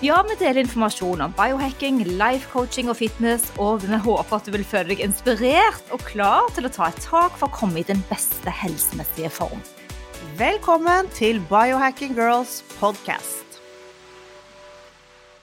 Ja, vi deler informasjon om biohacking, life coaching og fitness, og vi håper at du vil føle deg inspirert og klar til å ta et tak for å komme i den beste helsemessige form. Velkommen til Biohacking Girls podcast.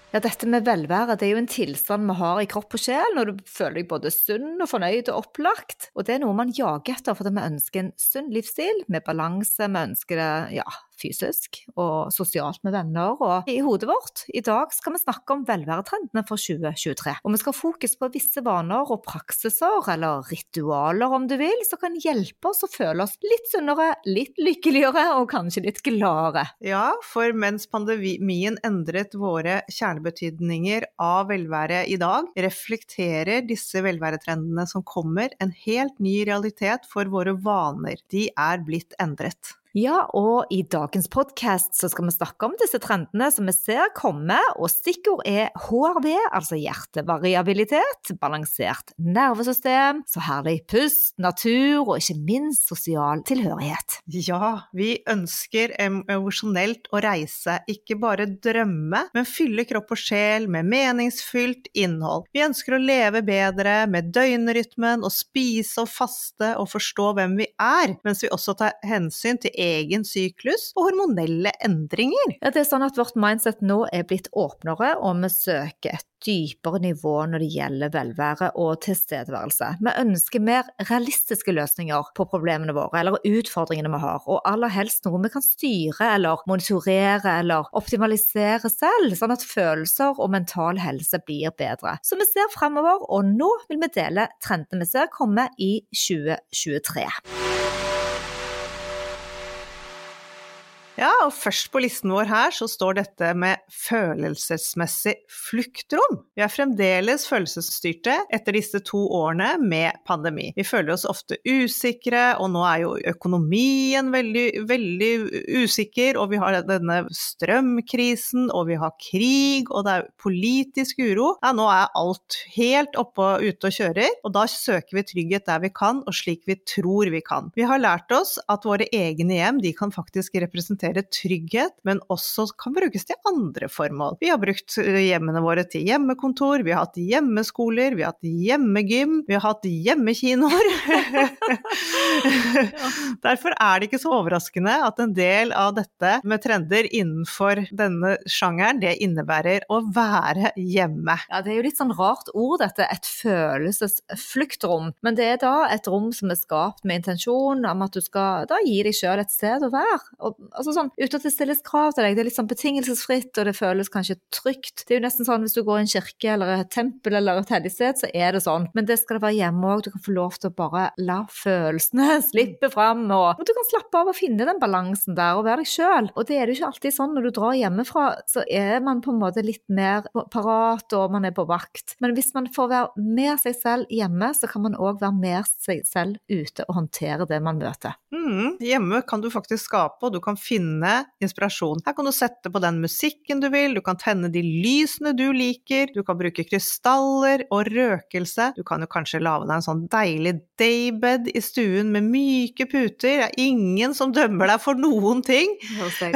Ja, dette med velvære det er jo en tilstand vi har i kropp og sjel når du føler deg både sunn og fornøyd og opplagt. Og det er noe man jager etter fordi vi ønsker en sunn livsstil med balanse. Vi ønsker det ja, fysisk og sosialt med venner og i hodet vårt. I dag skal vi snakke om velværetrendene for 2023. Og vi skal ha fokus på visse vaner og praksiser, eller ritualer om du vil, som kan hjelpe oss å føle oss litt sunnere, litt lykkeligere og kanskje litt gladere. Ja, for mens pandemien endret våre kjernebetydninger av velvære i dag, reflekterer disse velværetrendene som kommer, en helt ny realitet for våre vaner. De er blitt endret. Ja, og i dagens podkast skal vi snakke om disse trendene som vi ser komme, og stikkord er HRV, altså hjertevariabilitet, balansert nervesystem, så herlig pust, natur og ikke minst sosial tilhørighet. Ja, vi ønsker emosjonelt å reise, ikke bare drømme, men fylle kropp og sjel med meningsfylt innhold. Vi ønsker å leve bedre med døgnrytmen og spise og faste og forstå hvem vi er, mens vi også tar hensyn til egen syklus og hormonelle endringer. Ja, det er sånn at vårt mindset nå er blitt åpnere, og vi søker et dypere nivå når det gjelder velvære og tilstedeværelse. Vi ønsker mer realistiske løsninger på problemene våre eller utfordringene vi har, og aller helst noe vi kan styre eller monitorere eller optimalisere selv, sånn at følelser og mental helse blir bedre. Så vi ser fremover, og nå vil vi dele trendene vi ser komme i 2023. Ja, og først på listen vår her så står dette med følelsesmessig fluktrom. Vi er fremdeles følelsesstyrte etter disse to årene med pandemi. Vi føler oss ofte usikre, og nå er jo økonomien veldig, veldig usikker, og vi har denne strømkrisen, og vi har krig, og det er politisk uro. Ja, nå er alt helt oppe og ute og kjører, og da søker vi trygghet der vi kan, og slik vi tror vi kan. Vi har lært oss at våre egne hjem, de kan faktisk representere trygghet, men også kan brukes til andre formål. Vi har brukt hjemmene våre til hjemmekontor, vi har hatt hjemmeskoler, vi har hatt hjemmegym, vi har hatt hjemmekinoer. Derfor er det ikke så overraskende at en del av dette med trender innenfor denne sjangeren, det innebærer å være hjemme. Ja, det er jo litt sånn rart ord dette, et følelsesfluktrom. Men det er da et rom som er skapt med intensjon om at du skal da gi deg sjøl et sted å være. Og, altså sånn, uten at det stilles krav til deg, det er litt sånn betingelsesfritt, og det føles kanskje trygt. Det er jo nesten sånn hvis du går i en kirke eller et tempel eller et hellig sted, så er det sånn. Men det skal det være hjemme òg. Du kan få lov til å bare la følelsene slippe fram, og, og du kan slappe av og finne den balansen der og være deg sjøl. Og det er det jo ikke alltid sånn når du drar hjemmefra, så er man på en måte litt mer parat, og man er på vakt. Men hvis man får være med seg selv hjemme, så kan man òg være med seg selv ute og håndtere det man møter. Mm, hjemme kan du faktisk skape, og du kan finne inspirasjon. Her kan du sette på den musikken du vil, du kan tenne de lysene du liker, du kan bruke krystaller og røkelse. Du kan jo kanskje lage deg en sånn deilig daybed i stuen med myke puter. Det er ingen som dømmer deg for noen ting.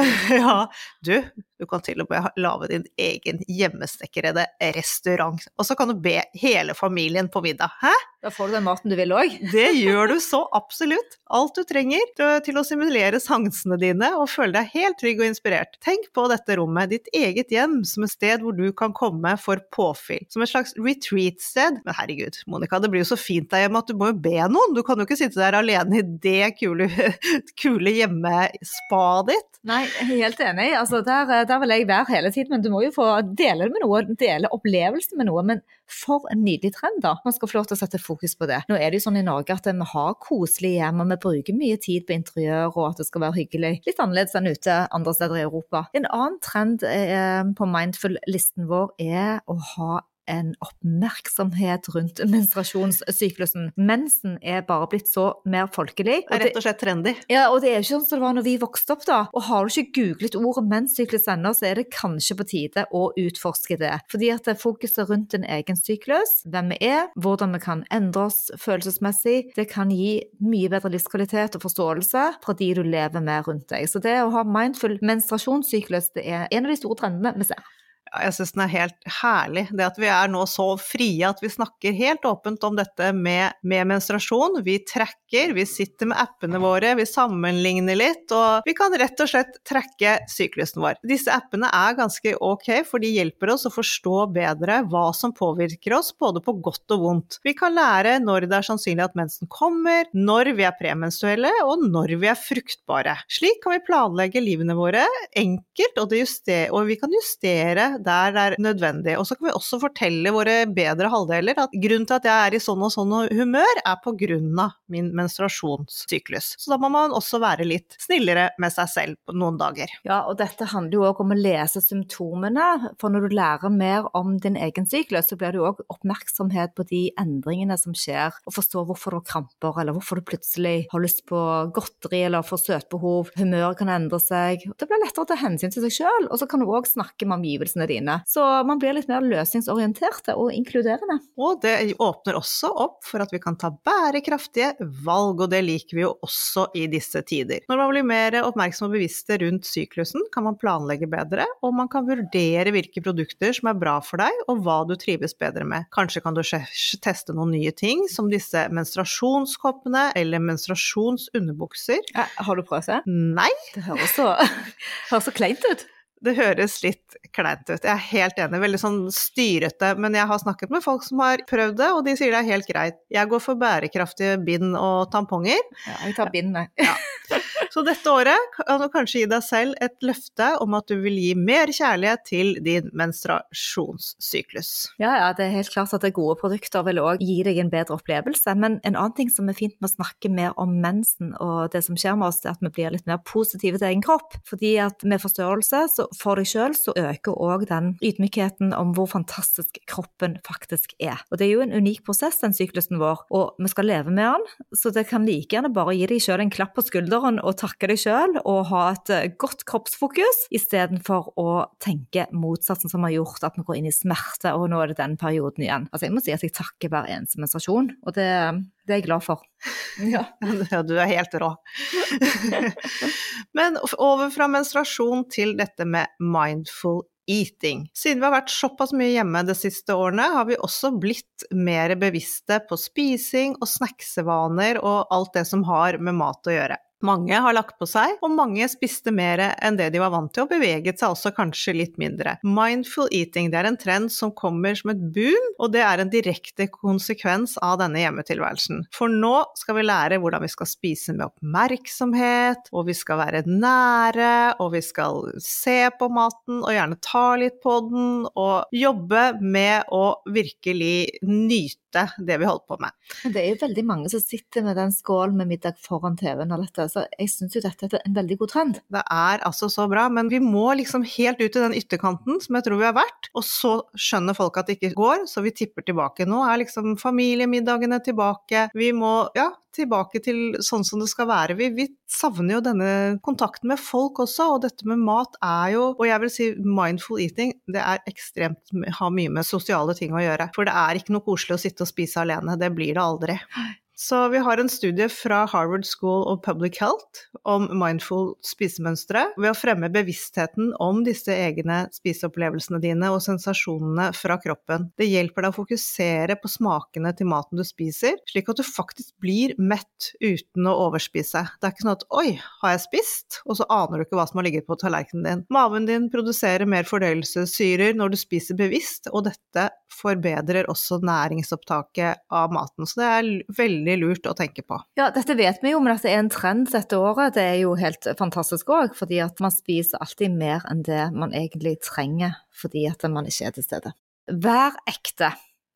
Ja, du, du kan til og med lage din egen hjemmesnekrede restaurant. Og så kan du be hele familien på middag. Hæ? Da får du den maten du vil òg. Det gjør du så absolutt. Alt du trenger til å simulere sansene dine og føle deg helt trygg og inspirert. Tenk på dette rommet, ditt eget hjem, som et sted hvor du kan komme for påfyll. Som et slags retreat-sted. Men herregud, Monica, det blir jo så fint der hjemme at du må jo be noen. Du kan jo ikke sitte der alene i det kule, kule hjemmespaet ditt. Nei, helt enig. Altså, der, der, vil jeg være hele tiden, men du må jo få dele det med noe, dele opplevelsen med noe. Men for en nydelig trend, da. Man skal få lov til å sette fokus på det. Nå er det jo sånn i Norge at vi har koselige hjem, og vi bruker mye tid på interiør og at det skal være hyggelig. Litt annerledes enn ute andre steder i Europa. En annen trend eh, på mindful-listen vår er å ha en oppmerksomhet rundt menstruasjonssyklusen. Mensen er bare blitt så mer folkelig. Det er rett og slett trendy. Ja, og det er jo ikke sånn som det var når vi vokste opp, da. Og har du ikke googlet ordet menssyklus ennå, så er det kanskje på tide å utforske det. Fordi at det fokuset rundt din egen syklus, hvem vi er, hvordan vi kan endre oss følelsesmessig, det kan gi mye bedre livskvalitet og forståelse fra de du lever med rundt deg. Så det å ha mindful menstruasjonssyklus, det er en av de store trendene vi ser. Jeg syns den er helt herlig. Det at vi er nå så frie at vi snakker helt åpent om dette med, med, menstruasjon. Vi trekker, vi sitter med appene våre, vi sammenligner litt, og vi kan rett og slett trekke syklusen vår. Disse appene er ganske ok, for de hjelper oss å forstå bedre hva som påvirker oss, både på godt og vondt. Vi kan lære når det er sannsynlig at mensen kommer, når vi er premenstruelle, og når vi er fruktbare. Slik kan vi planlegge livene våre enkelt, og, og vi kan justere der det er nødvendig. Og så kan vi også fortelle våre bedre halvdeler at grunnen til at jeg er i sånn og sånn humør, er på grunn av min menstruasjonssyklus. Så da må man også være litt snillere med seg selv noen dager. Ja, og dette handler jo òg om å lese symptomene. For når du lærer mer om din egen syklus, så blir det jo òg oppmerksomhet på de endringene som skjer, og forstår hvorfor du har kramper, eller hvorfor du plutselig har lyst på godteri eller får søtbehov. Humøret kan endre seg. Det blir lettere å ta hensyn til seg sjøl, og så kan du òg snakke med omgivelsene dine. Så man blir litt mer løsningsorienterte og inkluderende. Og det åpner også opp for at vi kan ta bærekraftige valg, og det liker vi jo også i disse tider. Når man blir mer oppmerksom og bevisste rundt syklusen, kan man planlegge bedre, og man kan vurdere hvilke produkter som er bra for deg, og hva du trives bedre med. Kanskje kan du teste noen nye ting, som disse menstruasjonskoppene eller menstruasjonsunderbukser. Ja, har du prøvd det? Nei. Det høres så, høres så kleint ut det høres litt kleint ut. Jeg er helt enig, veldig sånn styrete. Men jeg har snakket med folk som har prøvd det, og de sier det er helt greit. Jeg går for bærekraftige bind og tamponger. Ja, vi tar bind, jeg. Ja. Så dette året kan du kanskje gi deg selv et løfte om at du vil gi mer kjærlighet til din menstruasjonssyklus. Ja, ja, det er helt klart at det gode produkter vil òg gi deg en bedre opplevelse. Men en annen ting som er fint med å snakke mer om mensen og det som skjer med oss, er at vi blir litt mer positive til egen kropp. Fordi at med forstørrelse for deg sjøl så øker òg den ydmykheten om hvor fantastisk kroppen faktisk er. Og det er jo en unik prosess, den syklusen vår, og vi skal leve med den, så det kan like gjerne bare gi deg sjøl en klapp på skulderen og takke deg sjøl og ha et eh, godt kroppsfokus, istedenfor å tenke motsatsen som har gjort at vi går inn i smerte, og nå er det den perioden igjen. Altså jeg må si at jeg takker hver eneste menstruasjon, og det, det er jeg glad for. Ja. du er helt rå. Men over fra menstruasjon til dette med mindful eating. Siden vi har vært såpass mye hjemme de siste årene, har vi også blitt mer bevisste på spising og snacksevaner og alt det som har med mat å gjøre. Mange har lagt på seg, og mange spiste mer enn det de var vant til, og beveget seg også kanskje litt mindre. Mindful eating det er en trend som kommer som et boom, og det er en direkte konsekvens av denne hjemmetilværelsen. For nå skal vi lære hvordan vi skal spise med oppmerksomhet, og vi skal være nære, og vi skal se på maten, og gjerne ta litt på den, og jobbe med å virkelig nyte det vi holder på med. Det er jo veldig mange som sitter med den skålen med middag foran TV-en og dette så jeg syns jo dette er en veldig god trend. Det er altså så bra, men vi må liksom helt ut i den ytterkanten som jeg tror vi har vært, og så skjønner folk at det ikke går, så vi tipper tilbake. Nå er liksom familiemiddagene tilbake, vi må ja, tilbake til sånn som det skal være. Vi, vi, savner jo denne kontakten med folk også, og dette med mat er jo, og jeg vil si mindful eating, det er ekstremt, har mye med sosiale ting å gjøre. For det er ikke noe koselig å sitte og spise alene, det blir det aldri. Så vi har en studie fra Harvard School of Public Health om mindful spisemønstre. Ved å fremme bevisstheten om disse egne spiseopplevelsene dine og sensasjonene fra kroppen. Det hjelper deg å fokusere på smakene til maten du spiser, slik at du faktisk blir mett uten å overspise. Det er ikke sånn at 'oi, har jeg spist?' og så aner du ikke hva som har ligget på tallerkenen din. Maven din produserer mer fordøyelsessyrer når du spiser bevisst, og dette forbedrer også næringsopptaket av maten. Så det er veldig lurt å tenke på. Ja, dette vet vi jo, men at det er en trend dette året, det er jo helt fantastisk òg. Fordi at man spiser alltid mer enn det man egentlig trenger, fordi at man ikke er til stede. Vær ekte.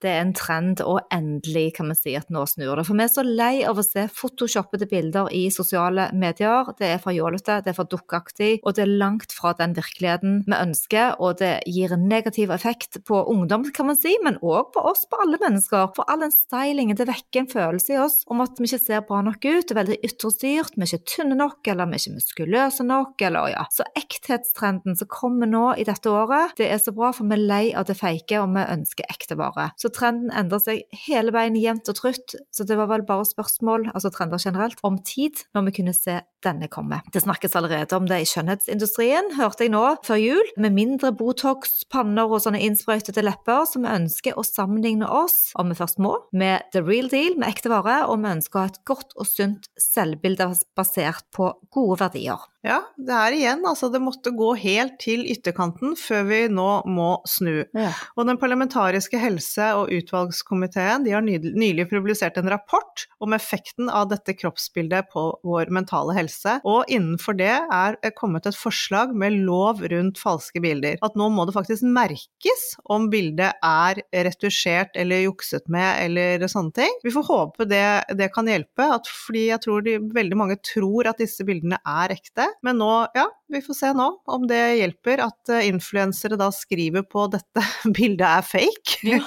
Det er en trend, og endelig kan vi si at nå snur det. For vi er så lei av å se photoshoppede bilder i sosiale medier. Det er for jålete, det er for dukkeaktig, og det er langt fra den virkeligheten vi ønsker. Og det gir en negativ effekt på ungdom, kan man si, men òg på oss, på alle mennesker. For all den stylingen, det vekker en følelse i oss om at vi ikke ser bra nok ut, det er veldig ytterstyrt, vi er ikke tynne nok, eller vi er ikke muskuløse nok, eller ja. Så ekthetstrenden som kommer nå i dette året, det er så bra, for vi er lei av det feike, og vi ønsker ekte vare. Så trenden endrer seg hele veien jevnt og trutt, så det var vel bare spørsmål, altså trender generelt, om tid når vi kunne se denne komme. Det snakkes allerede om det i skjønnhetsindustrien, hørte jeg nå før jul, med mindre Botox, panner og sånne innsprøytede lepper, som vi ønsker å sammenligne oss, om vi først må, med the real deal, med ekte vare, og vi ønsker å ha et godt og sunt selvbilde basert på gode verdier. Ja, det er igjen, altså det måtte gå helt til ytterkanten før vi nå må snu. Ja. Og den parlamentariske helse- og utvalgskomiteen de har nylig publisert en rapport om effekten av dette kroppsbildet på vår mentale helse, og innenfor det er kommet et forslag med lov rundt falske bilder. At nå må det faktisk merkes om bildet er retusjert eller jukset med eller sånne ting. Vi får håpe det, det kan hjelpe, fordi jeg tror de, veldig mange tror at disse bildene er ekte. Men nå, ja, vi får se nå om det hjelper at eh, influensere da skriver på dette bildet er fake. Ja.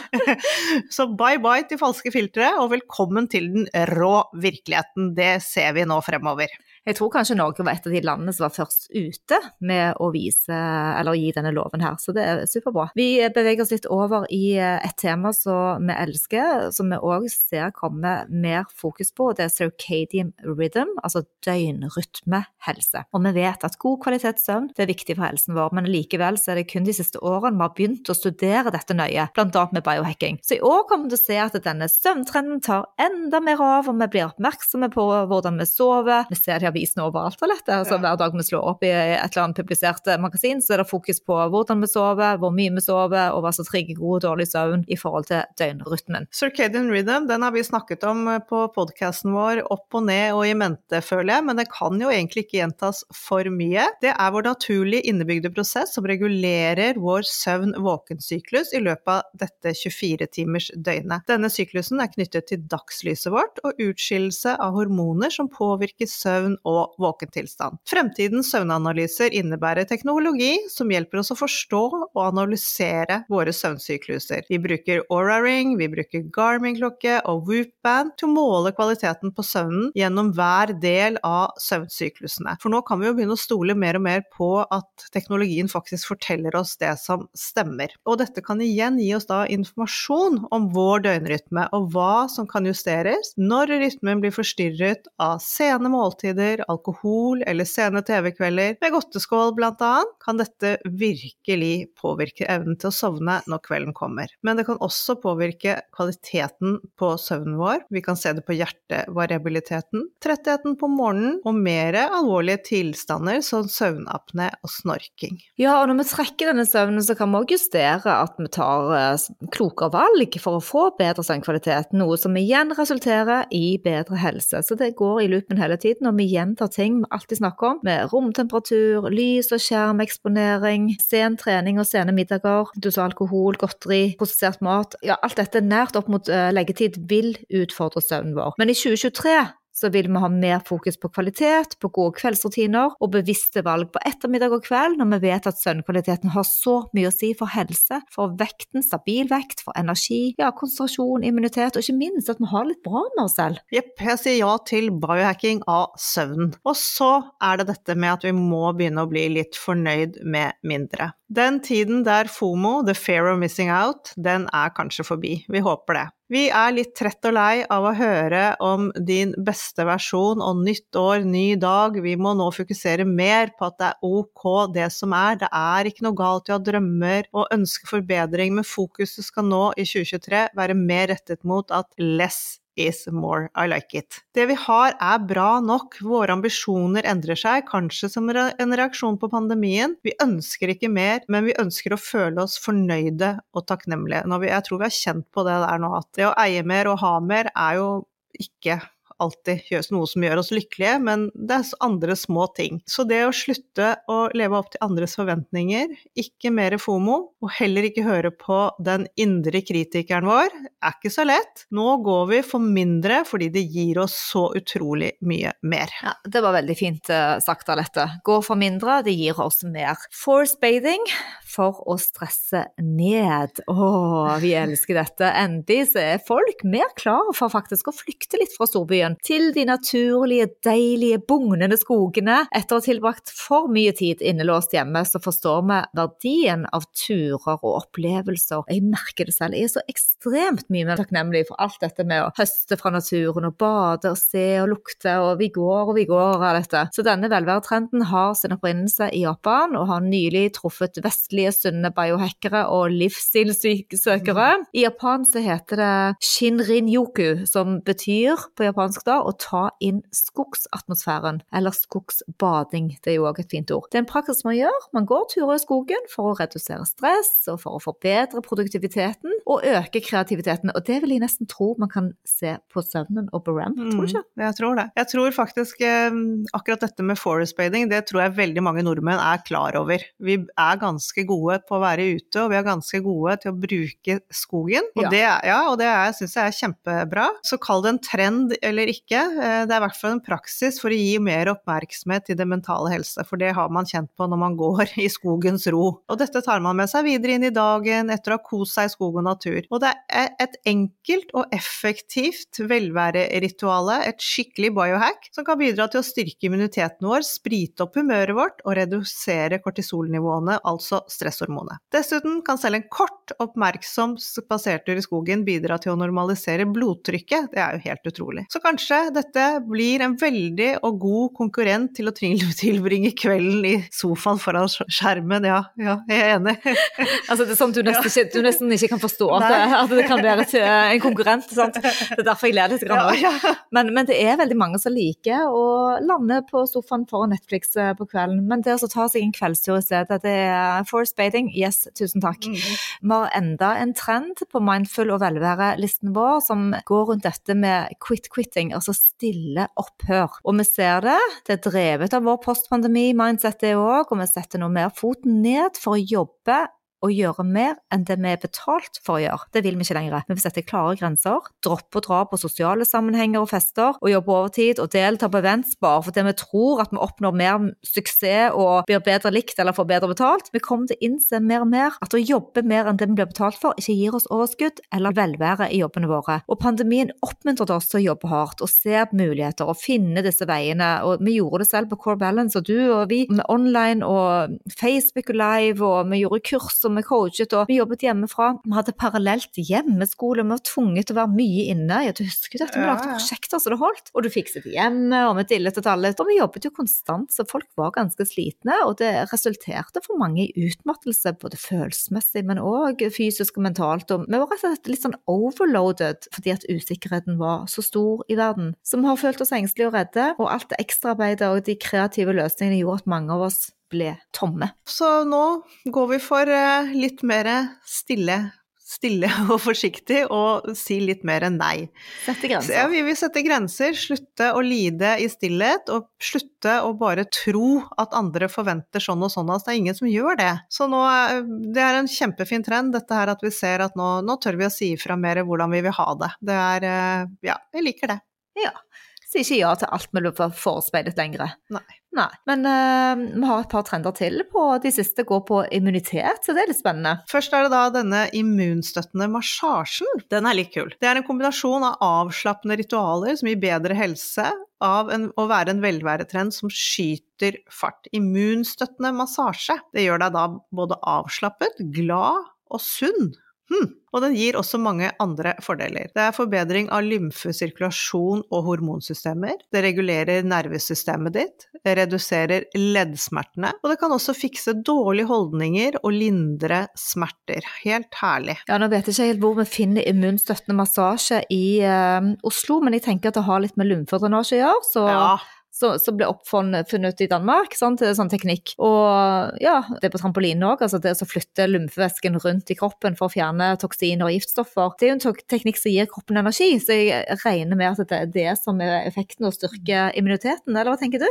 Så bye bye til falske filtre, og velkommen til den rå virkeligheten. Det ser vi nå fremover. Jeg tror kanskje Norge var et av de landene som var først ute med å vise, eller gi denne loven her, så det er superbra. Vi beveger oss litt over i eh, et tema som vi elsker, som vi òg ser kommer mer fokus på, det er circadian rhythm, altså døgnrytmehelse. Og vi vet at god kvalitetssøvn er viktig for helsen vår, men likevel så er det kun de siste årene vi har begynt å studere dette nøye, bl.a. med biohacking. Så i år kommer vi til å se at denne søvntrenden tar enda mer av, og vi blir oppmerksomme på hvordan vi sover. Vi ser de avisene overalt for dette. Altså, hver dag vi slår opp i et eller annet publisert eh, magasin, så er det fokus på hvordan vi sover, hvor mye vi sover, og hva som trigger god og dårlig søvn i forhold til døgnrytmen. Circadian rhythm den har vi snakket om eh, på podkasten vår opp og ned og i mente, føler jeg, men det kan jo egentlig ikke gjentas for mye. Det er vår naturlige innebygde prosess som regulerer vår søvn-våkensyklus i løpet av dette 24-timers døgnet. Denne syklusen er knyttet til dagslyset vårt og utskillelse av hormoner som påvirker søvn og våkentilstand. Fremtidens søvnanalyser innebærer teknologi som hjelper oss å forstå og analysere våre søvnsykluser. Vi bruker Aura Ring, vi bruker Garmin-klokke og Whoop-band til å måle kvaliteten på søvnen gjennom hver del av søvnsyklusene. For nå kan vi jo begynne å stole mer og mer på at teknologien faktisk forteller oss det som stemmer. Og dette kan igjen gi oss da informasjon om vår døgnrytme og hva som kan justeres når rytmen blir forstyrret av sene måltider, alkohol eller sene TV-kvelder med godteskål bl.a., kan dette virkelig påvirke evnen til å sovne når kvelden kommer. Men det kan også påvirke kvaliteten på søvnen vår. Vi kan se det på hjertevariabiliteten, trettheten på morgenen og mer alvorlige tilstander som søvnapné og snorking. Ja, og når vi trekker denne søvnen, så kan vi også justere at vi tar eh, klokere valg for å få bedre søvnkvalitet, noe som igjen resulterer i bedre helse. Så det går i loopen hele tiden, og vi gjentar ting vi alltid snakker om, med romtemperatur, lys og skjermeksponering, sen trening og sene middager, du sa alkohol, godteri, prosessert mat. Ja, alt dette nært opp mot uh, leggetid vil utfordre søvnen vår. Men i 2023 så vil vi ha mer fokus på kvalitet, på gode kveldsrutiner og bevisste valg på ettermiddag og kveld, når vi vet at søvnkvaliteten har så mye å si for helse, for vekten, stabil vekt, for energi, ja, konsentrasjon, immunitet, og ikke minst at vi har litt bra med oss selv. Jepp, jeg sier ja til biohacking av søvnen. Og så er det dette med at vi må begynne å bli litt fornøyd med mindre. Den tiden der FOMO, the fear of missing out, den er kanskje forbi. Vi håper det. Vi er litt trett og lei av å høre om din beste versjon og nytt år, ny dag. Vi må nå fokusere mer på at det er ok det som er. Det er ikke noe galt i å ha drømmer og ønske forbedring, men fokuset skal nå i 2023 være mer rettet mot at less is more, I like it. Det vi har er bra nok, våre ambisjoner endrer seg, kanskje som en reaksjon på pandemien. Vi ønsker ikke mer, men vi ønsker å føle oss fornøyde og takknemlige. Jeg tror vi har kjent på det der nå, at det å eie mer og ha mer er jo ikke alltid gjøres noe som gjør oss lykkelige, men det er andre små ting. Så det å slutte å leve opp til andres forventninger, ikke mer FOMO, og heller ikke høre på den indre kritikeren vår, er ikke så lett. Nå går vi for mindre fordi det gir oss så utrolig mye mer. Ja, det var veldig fint sagt sagt, Alette. Gå for mindre, det gir oss mer. Force bathing for å stresse ned. Å, vi elsker dette. Endelig så er folk mer klare for faktisk å flykte litt fra storbyen til de naturlige, deilige, bugnende skogene. Etter å ha tilbrakt for mye tid innelåst hjemme, så forstår vi verdien av turer og opplevelser. Jeg merker det selv. Jeg er så ekstremt mye mer takknemlig for alt dette med å høste fra naturen og bade og se og lukte, og vi går og vi går av dette. Så denne velværetrenden har sin opprinnelse i Japan og har nylig truffet vestlige, sunne biohackere og livsstilssøkere. I Japan så heter det shinrin-yoku, som betyr på japansk da å ta inn skogsatmosfæren, eller skogsbading. Det er jo òg et fint ord. Det er en praksis man gjør. Man går turer i skogen for å redusere stress og for å forbedre produktiviteten og øke kreativiteten. Og det vil jeg nesten tro man kan se på søvnen og på REM, tror du ikke? Mm, jeg tror det. Jeg tror faktisk eh, akkurat dette med forest bathing, det tror jeg veldig mange nordmenn er klar over. Vi er ganske gode på å være ute, og vi er ganske gode til å bruke skogen. Og Ja. det, ja, og det syns jeg er kjempebra. Så kall det en trend eller ikke, eh, det er i hvert fall en praksis for å gi mer oppmerksomhet til det mentale helse, for det har man kjent på når man går i skogens ro. Og dette tar man med seg videre inn i dagen etter å ha kost seg i skog og natur. Og det er et enkelt og effektivt velvære-rituale, et skikkelig biohack, som kan bidra til å styrke immuniteten vår, sprite opp humøret vårt og redusere kortisolnivåene, altså stresshormonet. Dessuten kan selv en kort, oppmerksom spasertur i skogen bidra til å normalisere blodtrykket. Det er jo helt utrolig. Så kanskje dette blir en veldig og god konkurrent til å tilbringe kvelden i sofaen foran skjermen. Ja, ja, jeg er enig. Altså, det er sånn du nesten, ikke, du nesten ikke kan forstå at det, at det kan være til en konkurrent. Sant? Det er derfor jeg ler litt. Grann, Ja, ja. Men, men det er veldig mange som liker å lande på sofaen foran Netflix eh, på kvelden. Men det å ta seg en kveldstur i stedet, det er force bathing. Yes, tusen takk. Mm. Vi har enda en trend på mindful og velvære-listen vår som går rundt dette med quit-quitting, altså stille opphør. Og vi ser det, det er drevet av vår postpandemi-mindset det òg, og vi setter nå mer foten ned for å jobbe og gjøre mer enn det vi er betalt for å gjøre. Det vil vi ikke lenger. Vi vil sette klare grenser, droppe å dra på sosiale sammenhenger og fester, og jobbe overtid og delta på events bare fordi vi tror at vi oppnår mer suksess og blir bedre likt eller får bedre betalt. Vi kommer til å innse mer og mer at å jobbe mer enn det vi blir betalt for, ikke gir oss overskudd eller velvære i jobbene våre. Og pandemien oppmuntret oss til å jobbe hardt og se muligheter og finne disse veiene. Og vi gjorde det selv på Core Balance, og du og vi, med online og Facebook Live, og vi gjorde kurs og vi coachet, og vi jobbet hjemmefra. Vi hadde parallelt hjemmeskole, vi var tvunget til å være mye inne. Du husker at vi Ja, lagde prosjekter så det holdt. Og du fikset hjemme, og vi dillet og tallet. Og vi jobbet jo konstant, så folk var ganske slitne, og det resulterte for mange i utmattelse, både følelsesmessig, men òg fysisk og mentalt. Og vi var rett og slett litt sånn overloaded fordi at usikkerheten var så stor i verden. Så vi har følt oss engstelige og redde, og alt det ekstraarbeidet og de kreative løsningene gjorde at mange av oss ble tomme. Så nå går vi for eh, litt mer stille, stille og forsiktig, og si litt mer nei. Sette Så ja, vi vil sette grenser, slutte å lide i stillhet, og slutte å bare tro at andre forventer sånn og sånn av oss. Det er ingen som gjør det. Så nå, er- det er en kjempefin trend, dette her at vi ser at nå, nå tør vi å si ifra mer hvordan vi vil ha det. Det er, eh, ja, jeg liker det. Si ikke ja til alt vi blir forespeilet lenger. Nei. Nei. Men uh, vi har et par trender til på de siste går på immunitet, så det er litt spennende. Først er det da denne immunstøttende massasjen. Den er litt kul. Det er en kombinasjon av avslappende ritualer som gir bedre helse, av en, å være en velværetrend som skyter fart. Immunstøttende massasje. Det gjør deg da både avslappet, glad og sunn. Hm. Og den gir også mange andre fordeler. Det er forbedring av lymfesirkulasjon og hormonsystemer. Det regulerer nervesystemet ditt, det reduserer leddsmertene, og det kan også fikse dårlige holdninger og lindre smerter. Helt herlig. Ja, Nå vet jeg ikke helt hvor vi finner immunstøttende massasje i uh, Oslo, men jeg tenker at det har litt med lymfedrenasje å gjøre, så, Ja, som ble oppfunnet i Danmark, sant? sånn teknikk. Og ja, det er på trampolinen òg, altså det å flytte lymfevæsken rundt i kroppen for å fjerne toksiner og giftstoffer. Det er jo en teknikk som gir kroppen energi, så jeg regner med at det er det som er effekten å styrke immuniteten, eller hva tenker du?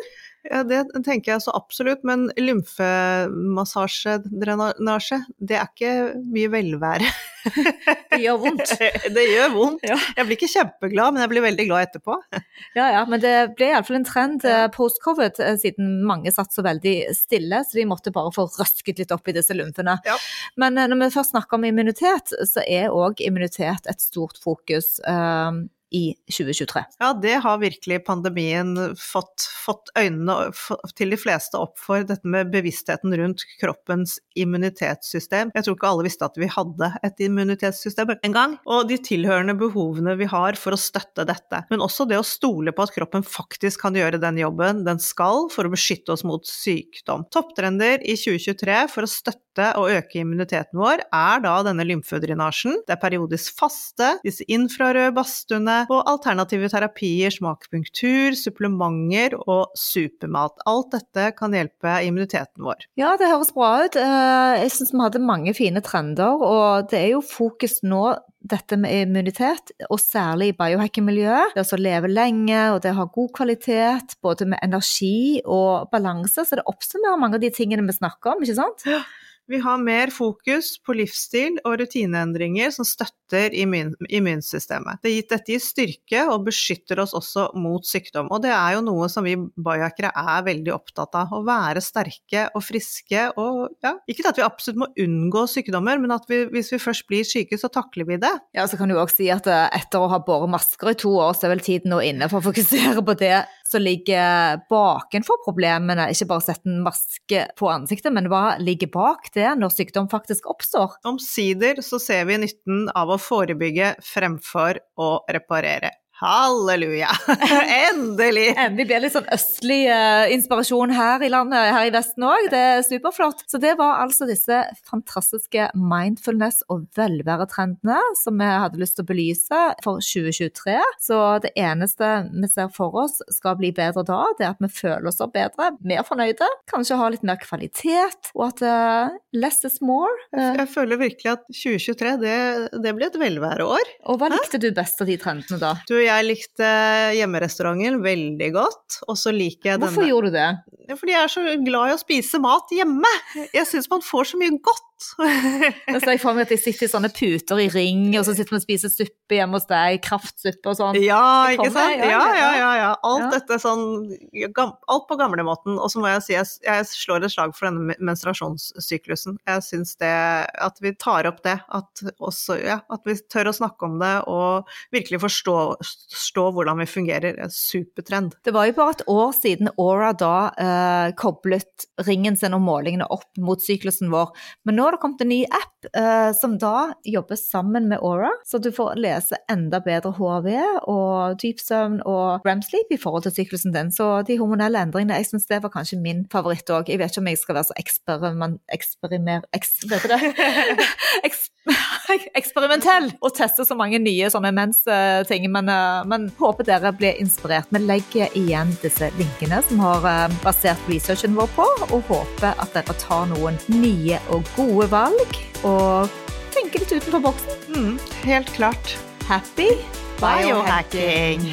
Ja, Det tenker jeg så absolutt, men lymfemassasje, drenasje, det er ikke mye velvære. det gjør vondt. det gjør vondt. Ja. Jeg blir ikke kjempeglad, men jeg blir veldig glad etterpå. ja, ja, men det ble iallfall en trend. Eh, post-covid, eh, siden mange satt så veldig stille, så de måtte bare få røsket litt opp i disse lymfene. Ja. Men eh, når vi først snakker om immunitet, så er òg immunitet et stort fokus. Um, i 2023. Ja, det har virkelig pandemien fått, fått øynene til de fleste opp for, dette med bevisstheten rundt kroppens immunitetssystem. Jeg tror ikke alle visste at vi hadde et immunitetssystem engang. Og de tilhørende behovene vi har for å støtte dette. Men også det å stole på at kroppen faktisk kan gjøre den jobben den skal for å beskytte oss mot sykdom. Topptrender i 2023 for å støtte og øke immuniteten vår er da denne lymfedrenasjen. Det er periodisk faste, disse infrarøde badstuene og alternative terapier som akupunktur, supplementer og supermat. Alt dette kan hjelpe immuniteten vår. Ja, det høres bra ut. Eh, jeg syns vi hadde mange fine trender, og det er jo fokus nå dette med immunitet, og særlig i biohacking-miljøet. Det å leve lenge og det å ha god kvalitet, både med energi og balanse. Så det oppsummerer mange av de tingene vi snakker om, ikke sant? Vi har mer fokus på livsstil og rutineendringer som støtter immun immunsystemet. Dette gir styrke og beskytter oss også mot sykdom. Og det er jo noe som vi biohackere er veldig opptatt av. Å være sterke og friske og ja, ikke at vi absolutt må unngå sykdommer, men at vi, hvis vi først blir syke, så takler vi det. Ja, så kan du òg si at eh, etter å ha båret masker i to år, så er vel tiden nå inne for å fokusere på det som ligger bakenfor problemene. Ikke bare sette en maske på ansiktet, men hva ligger bak det når sykdom faktisk oppstår? Omsider så ser vi nytten av å forebygge fremfor å reparere. Halleluja! Endelig! Endelig blir det litt sånn østlig uh, inspirasjon her i landet, her i Vesten òg. Det er superflott. Så det var altså disse fantastiske mindfulness- og velværetrendene som vi hadde lyst til å belyse for 2023. Så det eneste vi ser for oss skal bli bedre da, det er at vi føler oss bedre, mer fornøyde, kanskje ha litt mer kvalitet, og at uh, less is more. Uh, jeg føler virkelig at 2023, det, det blir et velværeår. Og hva likte Hæ? du best av de trendene da? Du, jeg likte hjemmerestauranten veldig godt, og så liker jeg denne Hvorfor gjorde du det? Fordi jeg er så glad i å spise mat hjemme. Jeg syns man får så mye godt. Jeg ser for meg at de sitter i sånne puter i ring, og så sitter man og spiser suppe hjemme hos deg, kraftsuppe og sånn. Ja, ikke sant. Ja, ja, ja. ja. Alt ja. dette sånn Alt på gamlemåten. Og så må jeg si jeg, jeg slår et slag for denne menstruasjonssyklusen. Jeg syns det At vi tar opp det, at, også, ja, at vi tør å snakke om det og virkelig forstå, forstå hvordan vi fungerer. En supertrend. Det var jo bare et år siden Aura da eh, koblet ringen sin og målingene opp mot syklusen vår. Men nå har det kommet en ny app uh, som da jobber sammen med Aura, så du får lese enda bedre HRV og dypsøvn og REM-sleep i forhold til syklusen din. Så de hormonelle endringene, jeg syns det var kanskje min favoritt òg. Jeg vet ikke om jeg skal være så eksperiment... Eksperimer... Eks, vet du det? eksperimentell og teste så mange nye sånne mens-ting. Men, uh, men, håper dere blir inspirert. Vi legger igjen disse linkene som har uh, basert researchen vår på, og håper at dere tar noen nye og gode valg og tenker litt utenfor boksen. Mm, helt klart. Happy biohacking!